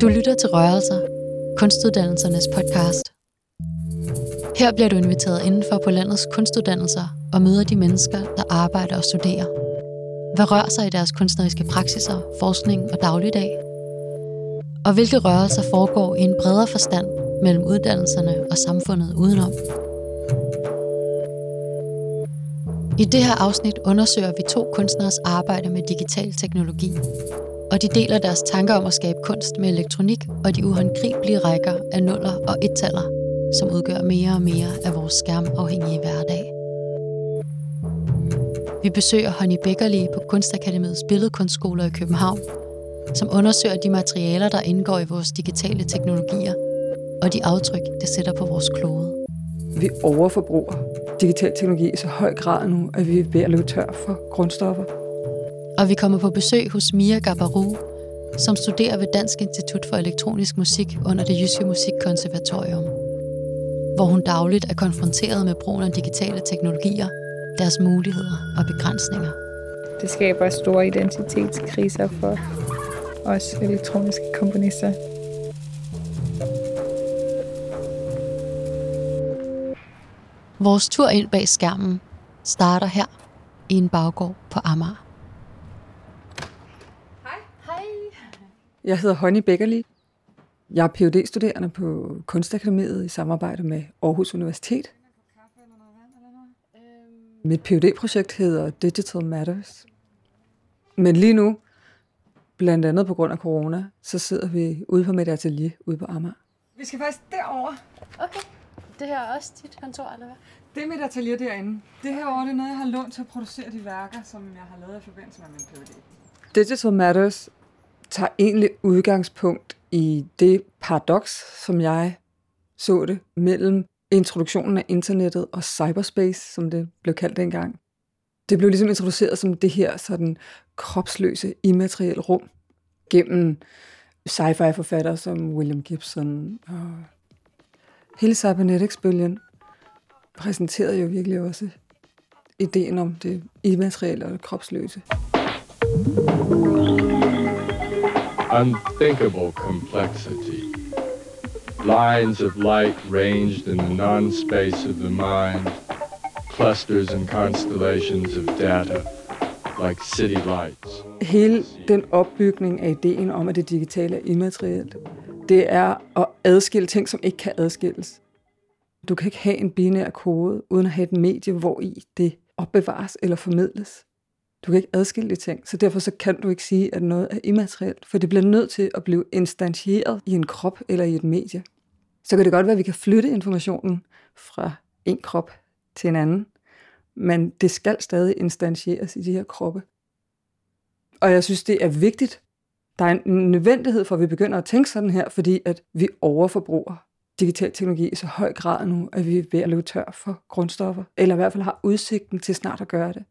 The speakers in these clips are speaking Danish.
Du lytter til Rørelser, kunstuddannelsernes podcast. Her bliver du inviteret indenfor på landets kunstuddannelser og møder de mennesker, der arbejder og studerer. Hvad rører sig i deres kunstneriske praksiser, forskning og dagligdag? Og hvilke rørelser foregår i en bredere forstand mellem uddannelserne og samfundet udenom? I det her afsnit undersøger vi to kunstneres arbejde med digital teknologi, og de deler deres tanker om at skabe kunst med elektronik og de uhåndgribelige rækker af nuller og ettaller, som udgør mere og mere af vores skærmafhængige hverdag. Vi besøger Honey Beckerli på Kunstakademiets Billedkunstskoler i København, som undersøger de materialer, der indgår i vores digitale teknologier, og de aftryk, det sætter på vores klode. Vi overforbruger digital teknologi i så høj grad nu, at vi er ved at løbe tør for grundstoffer. Og vi kommer på besøg hos Mia Gabarou, som studerer ved Dansk Institut for Elektronisk Musik under det Jyske Musikkonservatorium, hvor hun dagligt er konfronteret med brugen af digitale teknologier, deres muligheder og begrænsninger. Det skaber store identitetskriser for os elektroniske komponister. Vores tur ind bag skærmen starter her i en baggård på Amager. Jeg hedder Honey Beckerli. Jeg er phd studerende på Kunstakademiet i samarbejde med Aarhus Universitet. Mit phd projekt hedder Digital Matters. Men lige nu, blandt andet på grund af corona, så sidder vi ude på mit atelier ude på Amager. Vi skal faktisk derover. Okay. Det her er også dit kontor, eller hvad? Det er mit atelier derinde. Det her over, det er noget, jeg har lånt til at producere de værker, som jeg har lavet i forbindelse med min PhD. Digital Matters tager egentlig udgangspunkt i det paradoks, som jeg så det, mellem introduktionen af internettet og cyberspace, som det blev kaldt dengang. Det blev ligesom introduceret som det her sådan kropsløse, immaterielle rum gennem sci-fi forfattere som William Gibson og hele cybernetics-bølgen præsenterede jo virkelig også ideen om det immaterielle og det kropsløse unthinkable complexity. Lines of light ranged in the non-space of the mind, clusters and constellations of data, like city lights. Hele den opbygning af ideen om, at det digitale er immaterielt, det er at adskille ting, som ikke kan adskilles. Du kan ikke have en binær kode, uden at have et medie, hvor i det opbevares eller formidles. Du kan ikke adskille de ting, så derfor så kan du ikke sige, at noget er immaterielt, for det bliver nødt til at blive instantieret i en krop eller i et medie. Så kan det godt være, at vi kan flytte informationen fra en krop til en anden, men det skal stadig instantieres i de her kroppe. Og jeg synes, det er vigtigt. Der er en nødvendighed for, at vi begynder at tænke sådan her, fordi at vi overforbruger digital teknologi i så høj grad nu, at vi er ved at løbe tør for grundstoffer, eller i hvert fald har udsigten til snart at gøre det.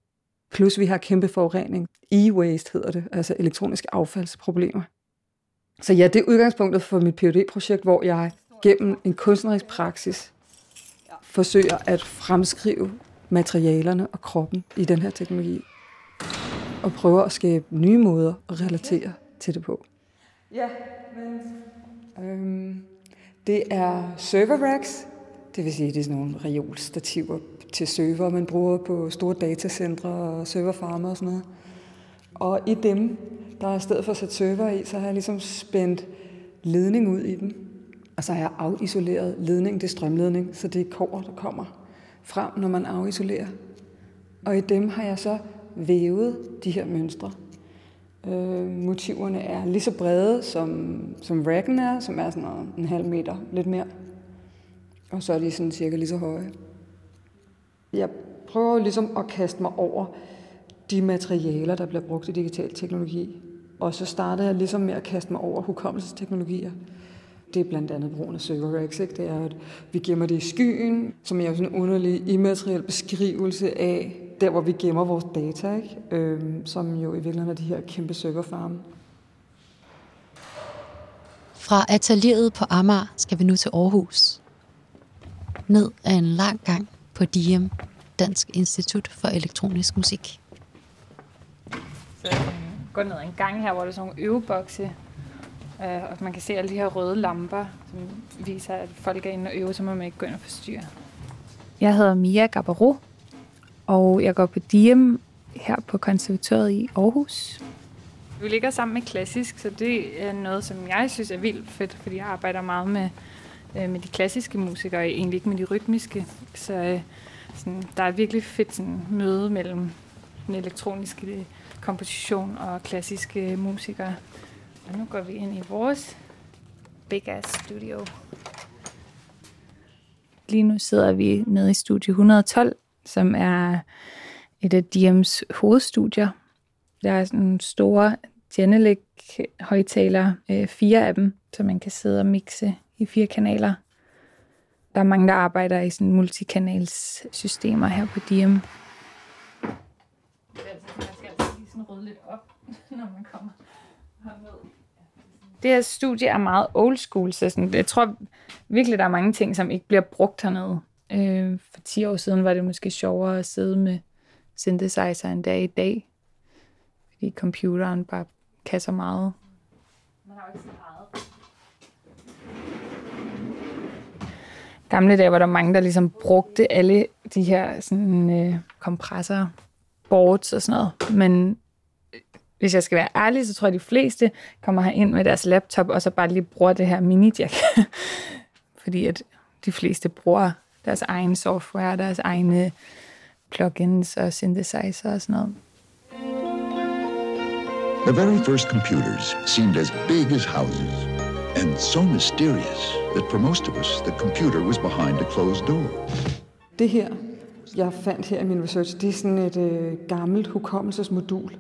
Plus vi har kæmpe forurening. E-waste hedder det, altså elektroniske affaldsproblemer. Så ja, det er udgangspunktet for mit phd projekt hvor jeg gennem en kunstnerisk praksis forsøger at fremskrive materialerne og kroppen i den her teknologi. Og prøver at skabe nye måder at relatere til det på. Ja, men... Øhm, det er server racks, det vil sige, det er sådan nogle reolstativer til server, man bruger på store datacentre og serverfarmer og sådan noget. Og i dem, der er i stedet for at sætte server i, så har jeg ligesom spændt ledning ud i dem. Og så har jeg afisoleret ledning, det er strømledning, så det er kover, der kommer frem, når man afisolerer. Og i dem har jeg så vævet de her mønstre. Øh, motiverne er lige så brede, som, som racken er, som er sådan en halv meter, lidt mere. Og så er de sådan cirka lige så høje. Jeg prøver ligesom at kaste mig over de materialer, der bliver brugt i digital teknologi. Og så startede jeg ligesom med at kaste mig over hukommelsesteknologier. Det er blandt andet brugen af server racks. Ikke? Det er, at vi gemmer det i skyen, som er sådan en underlig immateriel beskrivelse af der, hvor vi gemmer vores data, ikke? Øhm, som jo i virkeligheden er de her kæmpe serverfarme. Fra atelieret på Amager skal vi nu til Aarhus. Ned ad en lang gang på Diem, Dansk Institut for Elektronisk Musik. Så jeg går ned ad en gang her, hvor der er sådan nogle øvebokse. Øh, og man kan se alle de her røde lamper, som viser, at folk er inde og øver, så må man ikke gå ind og forstyrre. Jeg hedder Mia Gabaro, og jeg går på Diem her på konservatoriet i Aarhus. Vi ligger sammen med klassisk, så det er noget, som jeg synes er vildt fedt, fordi jeg arbejder meget med, øh, med de klassiske musikere, egentlig ikke med de rytmiske. Så øh, sådan, der er virkelig fedt sådan, møde mellem den elektroniske øh, komposition og klassiske musikere. Og nu går vi ind i vores big ass studio. Lige nu sidder vi nede i studie 112, som er et af Diems hovedstudier. Der er sådan nogle store Genelec højtalere, øh, fire af dem, så man kan sidde og mixe i fire kanaler. Der er mange, der arbejder i sådan multikanals systemer her på Diem. Man skal altså lige sådan rydde lidt op, når man kommer herned. Det her studie er meget old school, så sådan, jeg tror virkelig, der er mange ting, som ikke bliver brugt hernede. Øh, for 10 år siden var det måske sjovere at sidde med synthesizer end dag i dag, fordi computeren bare kan så meget. Man har jo ikke så meget. Gamle dage var der mange, der ligesom brugte alle de her sådan, øh, kompressorer, boards og sådan noget. Men øh, hvis jeg skal være ærlig, så tror jeg, at de fleste kommer her ind med deres laptop, og så bare lige bruger det her mini-jack. Fordi at de fleste bruger deres egen software, deres egne plugins og synthesizer og sådan noget. The very first computers seemed as big as houses and so mysterious that for most of us, the computer was behind a closed door. Det her, jeg fandt her i min research, det er sådan et øh, gammelt hukommelsesmodul.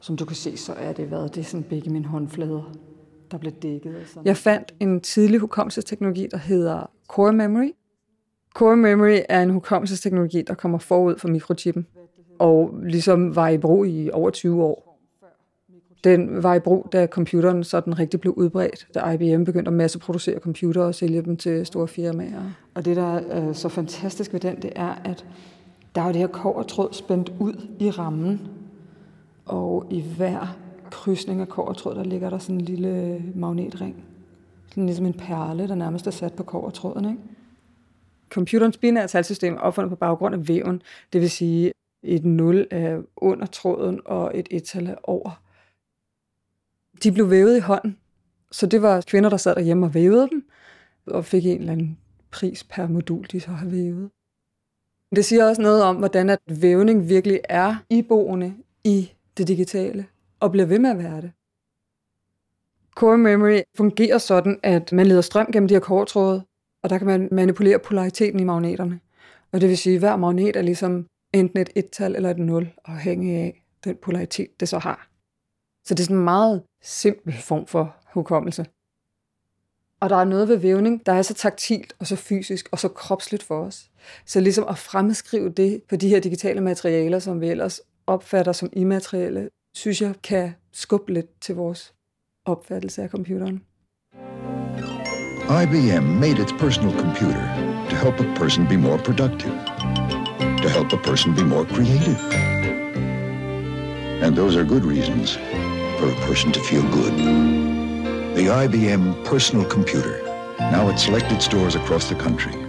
Som du kan se, så er det hvad? Det er sådan begge mine håndflader, der blev dækket. Og sådan. Jeg fandt en tidlig hukommelsesteknologi, der hedder Core Memory. Core Memory er en hukommelsesteknologi, der kommer forud for mikrochippen, og ligesom var i brug i over 20 år. Den var i brug, da computeren sådan rigtig blev udbredt, da IBM begyndte at masseproducere computere og sælge dem til store firmaer. Og det, der er så fantastisk ved den, det er, at der er jo det her kovertråd spændt ud i rammen, og i hver krydsning af kovertråd, der ligger der sådan en lille magnetring. Sådan ligesom en perle, der nærmest er sat på kovertråden, ikke? Computerens binære talsystem er opfundet på baggrund af væven, det vil sige et 0 er under tråden og et 1-tal er over. De blev vævet i hånden, så det var kvinder, der sad derhjemme og vævede dem, og fik en eller anden pris per modul, de så har vævet. Det siger også noget om, hvordan at vævning virkelig er iboende i det digitale, og bliver ved med at være det. Core memory fungerer sådan, at man leder strøm gennem de her kortråde, og der kan man manipulere polariteten i magneterne. Og det vil sige, at hver magnet er ligesom enten et et-tal eller et nul, afhængig af den polaritet, det så har. Så det er sådan en meget simpel form for hukommelse. Og der er noget ved vævning, der er så taktilt og så fysisk og så kropsligt for os. Så ligesom at fremskrive det på de her digitale materialer, som vi ellers opfatter som immaterielle, synes jeg kan skubbe lidt til vores opfattelse af computeren. IBM made its personal computer to help a person be more productive, to help a person be more creative. And those are good reasons for a person to feel good. The IBM personal computer, now at selected stores across the country.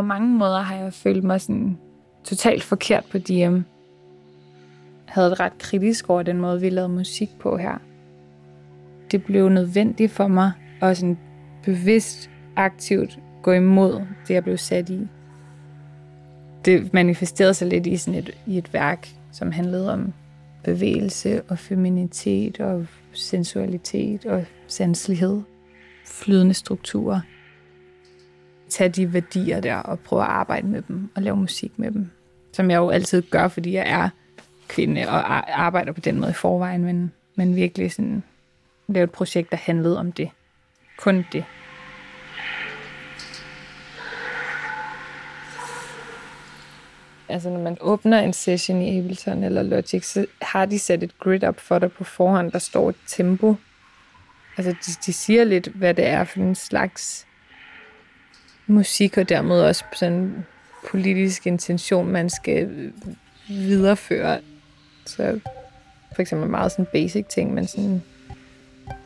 På mange måder har jeg følt mig sådan totalt forkert på DM. Jeg havde det ret kritisk over den måde, vi lavede musik på her. Det blev nødvendigt for mig at sådan bevidst, aktivt gå imod det, jeg blev sat i. Det manifesterede sig lidt i, sådan et, i et værk, som handlede om bevægelse og feminitet og sensualitet og sanselighed. Flydende strukturer tage de værdier der og prøve at arbejde med dem og lave musik med dem. Som jeg jo altid gør, fordi jeg er kvinde og arbejder på den måde i forvejen, men, men virkelig sådan lave et projekt, der handlede om det. Kun det. Altså, når man åbner en session i Ableton eller Logic, så har de sat et grid op for dig på forhånd, der står et tempo. Altså, de, de siger lidt, hvad det er for en slags musik, og dermed også sådan en politisk intention, man skal øh, videreføre. Så for eksempel meget sådan basic ting, men sådan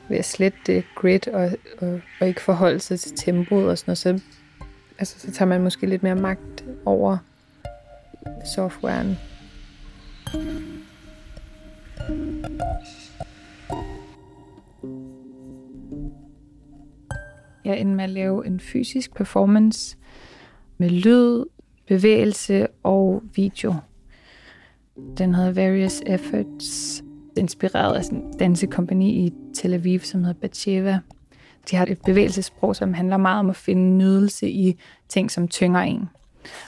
ved at slette det grid og, og, og ikke forholde sig til tempoet og sådan noget, så, altså, så tager man måske lidt mere magt over softwaren. Jeg endte med at lave en fysisk performance med lyd, bevægelse og video. Den hedder Various Efforts, inspireret af sådan en dansekompani i Tel Aviv, som hedder Batsheva. De har et bevægelsesprog, som handler meget om at finde nydelse i ting, som tynger en.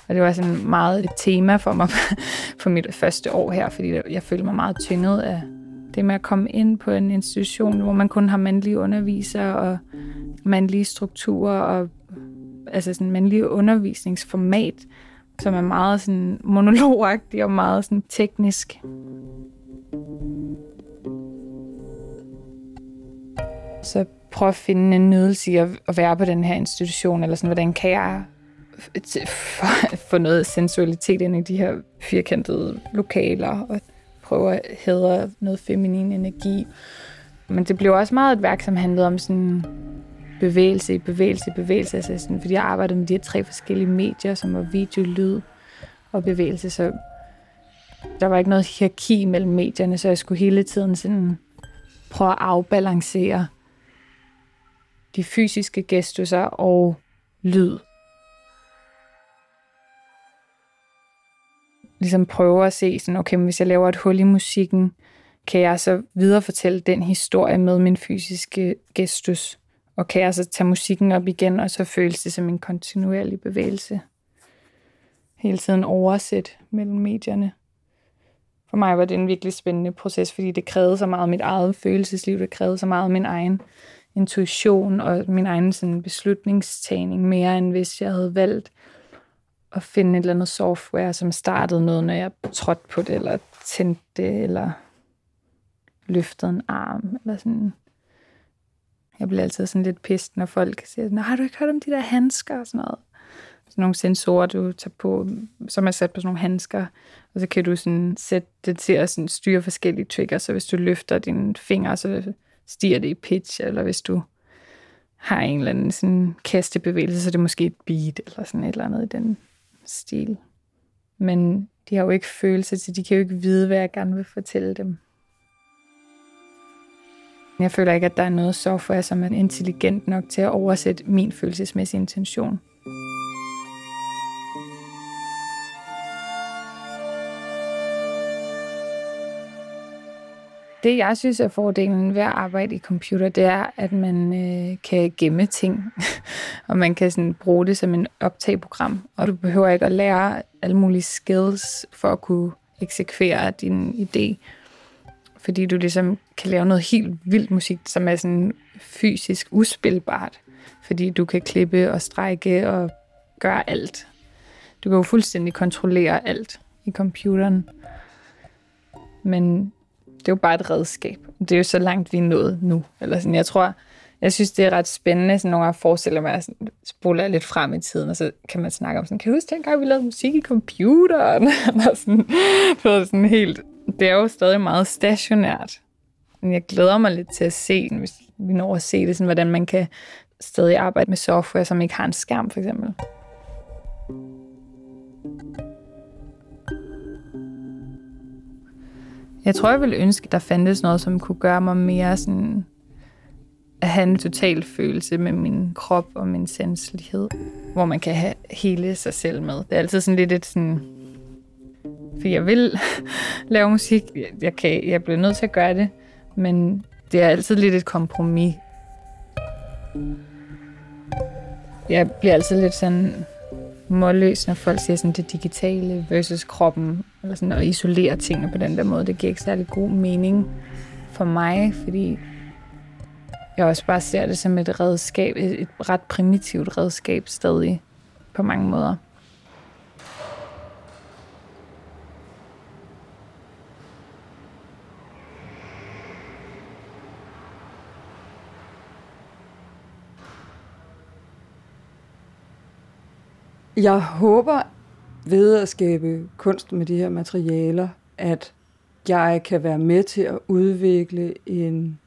Og det var sådan meget et tema for mig for mit første år her, fordi jeg følte mig meget tynget af det med at komme ind på en institution, hvor man kun har mandlige undervisere og mandlige strukturer og altså sådan mandlige undervisningsformat, som er meget sådan monologagtig og meget sådan teknisk. Så prøv at finde en nydelse i at være på den her institution, eller sådan, hvordan kan jeg få noget sensualitet ind i de her firkantede lokaler, og prøve at hedre noget feminin energi. Men det blev også meget et værk, som handlede om sådan bevægelse i bevægelse i bevægelse, altså sådan, fordi jeg arbejdede med de her tre forskellige medier, som var video, lyd og bevægelse, så der var ikke noget hierarki mellem medierne, så jeg skulle hele tiden sådan prøve at afbalancere de fysiske gestusser og lyd. Ligesom prøve at se, sådan, okay, hvis jeg laver et hul i musikken, kan jeg så viderefortælle den historie med min fysiske gestus? Og kan jeg så tage musikken op igen, og så føles det som en kontinuerlig bevægelse? Hele tiden oversæt mellem medierne. For mig var det en virkelig spændende proces, fordi det krævede så meget af mit eget følelsesliv, det krævede så meget af min egen intuition og min egen sådan, beslutningstagning, mere end hvis jeg havde valgt at finde et eller andet software, som startede noget, når jeg trådte på det, eller tændte det, eller løftede en arm, eller sådan. Jeg bliver altid sådan lidt pist, når folk siger, nej, har du ikke hørt om de der handsker og sådan noget? Sådan nogle sensorer, du tager på, som er sat på sådan nogle handsker, og så kan du sådan sætte det til at sådan styre forskellige triggers, så hvis du løfter dine fingre, så stiger det i pitch, eller hvis du har en eller anden sådan kastebevægelse, så er det måske et beat, eller sådan et eller andet i den stil. Men de har jo ikke følelse til, de kan jo ikke vide, hvad jeg gerne vil fortælle dem. Jeg føler ikke, at der er noget software, som er intelligent nok til at oversætte min følelsesmæssige intention. Det, jeg synes er fordelen ved at arbejde i computer, det er, at man øh, kan gemme ting, og man kan sådan bruge det som en optageprogram, og du behøver ikke at lære alle mulige skills for at kunne eksekvere din idé fordi du ligesom kan lave noget helt vildt musik, som er sådan fysisk uspilbart, fordi du kan klippe og strække og gøre alt. Du kan jo fuldstændig kontrollere alt i computeren. Men det er jo bare et redskab. Det er jo så langt, vi er nået nu. Eller sådan, jeg tror, jeg synes, det er ret spændende, sådan nogle gange forestiller mig, at jeg spoler lidt frem i tiden, og så kan man snakke om sådan, kan du huske dengang, vi lavede musik i computeren? Eller sådan, sådan helt det er jo stadig meget stationært. Men jeg glæder mig lidt til at se, hvis vi når at se det, sådan, hvordan man kan stadig arbejde med software, som ikke har en skærm, for eksempel. Jeg tror, jeg ville ønske, der fandtes noget, som kunne gøre mig mere sådan at have en total følelse med min krop og min sanselighed, hvor man kan have hele sig selv med. Det er altid sådan lidt et sådan for jeg vil lave musik. Jeg, kan, jeg bliver nødt til at gøre det, men det er altid lidt et kompromis. Jeg bliver altid lidt sådan målløs, når folk siger sådan det digitale versus kroppen, eller sådan at isolere tingene på den der måde. Det giver ikke særlig god mening for mig, fordi jeg også bare ser det som et redskab, et ret primitivt redskab stadig på mange måder. Jeg håber ved at skabe kunst med de her materialer, at jeg kan være med til at udvikle en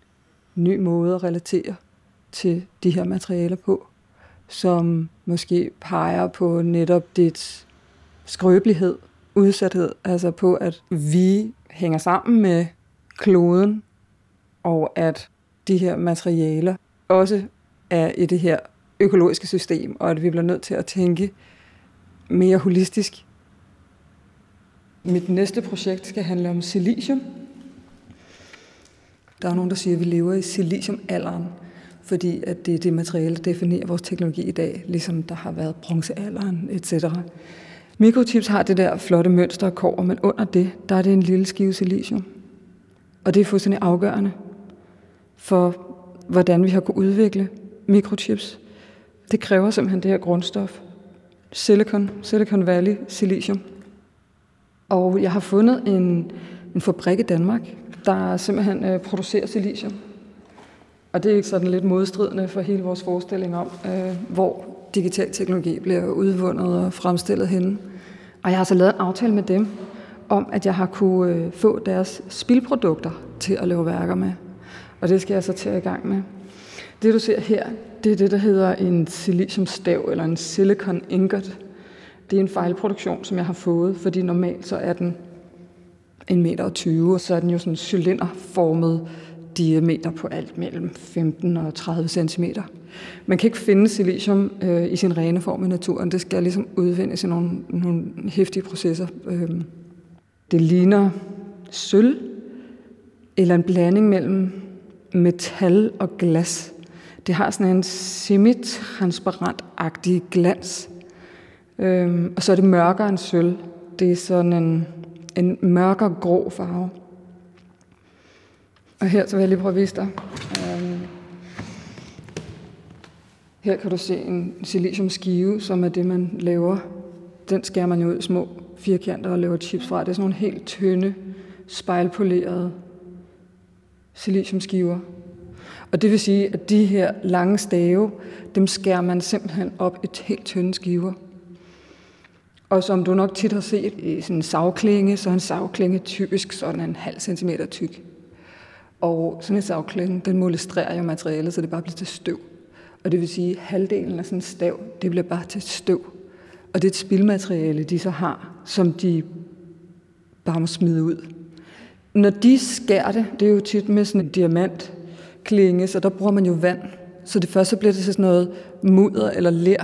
ny måde at relatere til de her materialer på, som måske peger på netop dit skrøbelighed, udsathed, altså på, at vi hænger sammen med kloden, og at de her materialer også er i det her økologiske system, og at vi bliver nødt til at tænke mere holistisk. Mit næste projekt skal handle om silicium. Der er nogen, der siger, at vi lever i siliciumalderen, fordi at det er det materiale, der definerer vores teknologi i dag, ligesom der har været bronzealderen, etc. Mikrochips har det der flotte mønster og kår, men under det, der er det en lille skive silicium. Og det er fuldstændig afgørende for, hvordan vi har kunnet udvikle mikrochips. Det kræver simpelthen det her grundstof. Silicon, Silicon Valley, silicium. Og jeg har fundet en, en fabrik i Danmark, der simpelthen øh, producerer silicium. Og det er ikke sådan lidt modstridende for hele vores forestilling om, øh, hvor digital teknologi bliver udvundet og fremstillet henne. Og jeg har så lavet en aftale med dem, om at jeg har kunne øh, få deres spilprodukter til at lave værker med. Og det skal jeg så til i gang med. Det du ser her, det er det, der hedder en siliciumstav eller en silicon ingot. Det er en fejlproduktion, som jeg har fået, fordi normalt så er den en meter og 20, og så er den jo sådan cylinderformet diameter på alt mellem 15 og 30 cm. Man kan ikke finde silicium øh, i sin rene form i naturen. Det skal ligesom udvindes i nogle, nogle hæftige processer. Øh, det ligner sølv eller en blanding mellem metal og glas. Det har sådan en semitransparent-agtig glans. Øhm, og så er det mørkere end sølv. Det er sådan en, en mørkere grå farve. Og her så vil jeg lige prøve at vise dig. Øhm, her kan du se en siliciumskive, som er det, man laver. Den skærer man jo ud i små firkanter og laver chips fra. Det er sådan nogle helt tynde, spejlpolerede siliciumskiver. Og det vil sige, at de her lange stave, dem skærer man simpelthen op i helt tynde skiver. Og som du nok tit har set i sådan en savklinge, så er en savklinge typisk sådan en halv centimeter tyk. Og sådan en savklinge, den molestrerer jo materialet, så det bare bliver til støv. Og det vil sige, at halvdelen af sådan en stav, det bliver bare til støv. Og det er et spildmateriale, de så har, som de bare må smide ud. Når de skærer det, det er jo tit med sådan en diamant, diamantklinge, så der bruger man jo vand. Så det første bliver det sådan noget mudder eller ler.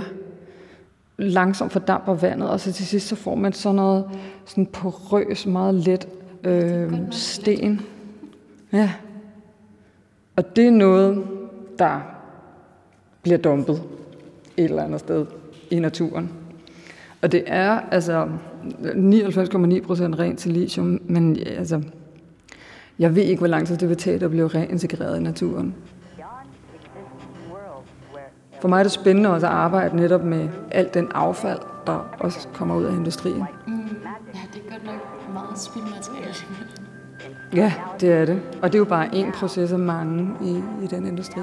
Langsomt fordamper vandet, og så til sidst så får man sådan noget sådan porøs, meget let øh, sten. Ja. Og det er noget, der bliver dumpet et eller andet sted i naturen. Og det er altså 99,9 procent rent silicium, men altså, jeg ved ikke, hvor lang tid det vil tage at blive reintegreret i naturen. For mig er det spændende også at arbejde netop med alt den affald, der også kommer ud af industrien. Mm, ja, det er godt nok meget spildmateriale. Ja, det er det. Og det er jo bare en proces af mange i, i den industri.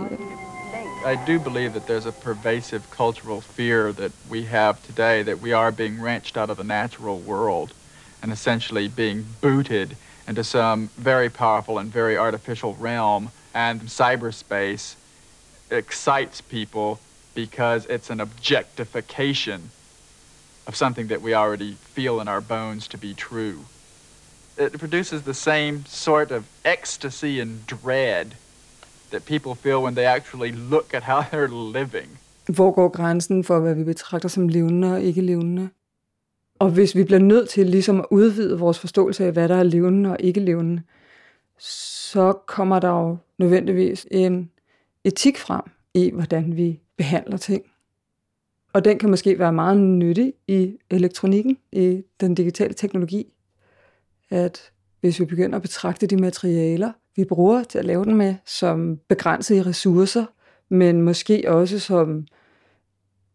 I do believe that there's a pervasive cultural fear that we have today that we are being wrenched out of the natural world and essentially being booted into some very powerful and very artificial realm. And cyberspace excites people because it's an objectification of something that we already feel in our bones to be true. It produces the same sort of ecstasy and dread that people feel when they actually look at how they're living. Hvor går grænsen for, hvad vi betragter som levende og ikke levende? Og hvis vi bliver nødt til ligesom at udvide vores forståelse af, hvad der er levende og ikke levende, så kommer der jo nødvendigvis en etik frem i, hvordan vi behandler ting. Og den kan måske være meget nyttig i elektronikken, i den digitale teknologi. At hvis vi begynder at betragte de materialer, vi bruger til at lave den med, som begrænsede ressourcer, men måske også som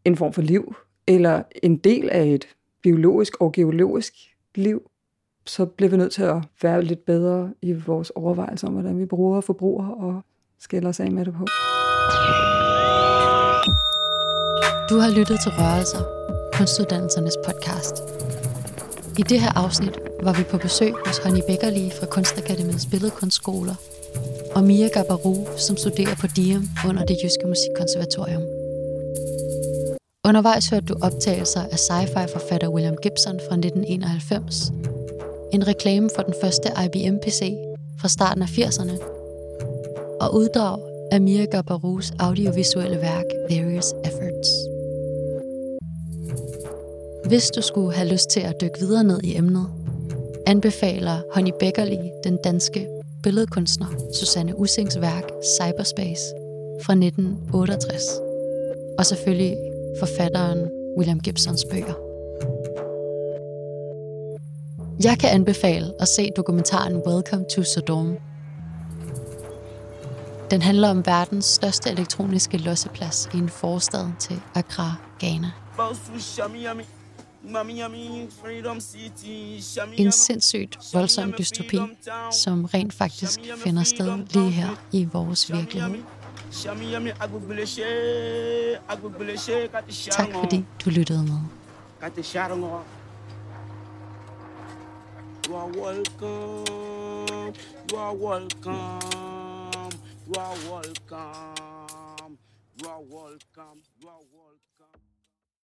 en form for liv, eller en del af et biologisk og geologisk liv, så bliver vi nødt til at være lidt bedre i vores overvejelser om, hvordan vi bruger og forbruger og skiller os af med det på. Du har lyttet til Rørelser. Kunstuddannelsernes podcast. I det her afsnit var vi på besøg hos Honey Beckerli fra Kunstakademiets Billedkunstskoler og Mia Gabaru, som studerer på Diem under det jyske musikkonservatorium. Undervejs hørte du optagelser af sci-fi-forfatter William Gibson fra 1991, en reklame for den første IBM-PC fra starten af 80'erne, og uddrag af Mia Gabarus audiovisuelle værk Various Efforts. Hvis du skulle have lyst til at dykke videre ned i emnet, anbefaler Honey Beckerli den danske billedkunstner Susanne Usings værk Cyberspace fra 1968, og selvfølgelig forfatteren William Gibsons bøger. Jeg kan anbefale at se dokumentaren Welcome to Sodom. Den handler om verdens største elektroniske losseplads i en forstad til Accra, Ghana. En sindssygt voldsom dystopi, som rent faktisk finder sted lige her i vores virkelighed. Tak fordi du lyttede med. You are welcome. You are welcome. You are welcome. You are welcome. You are welcome.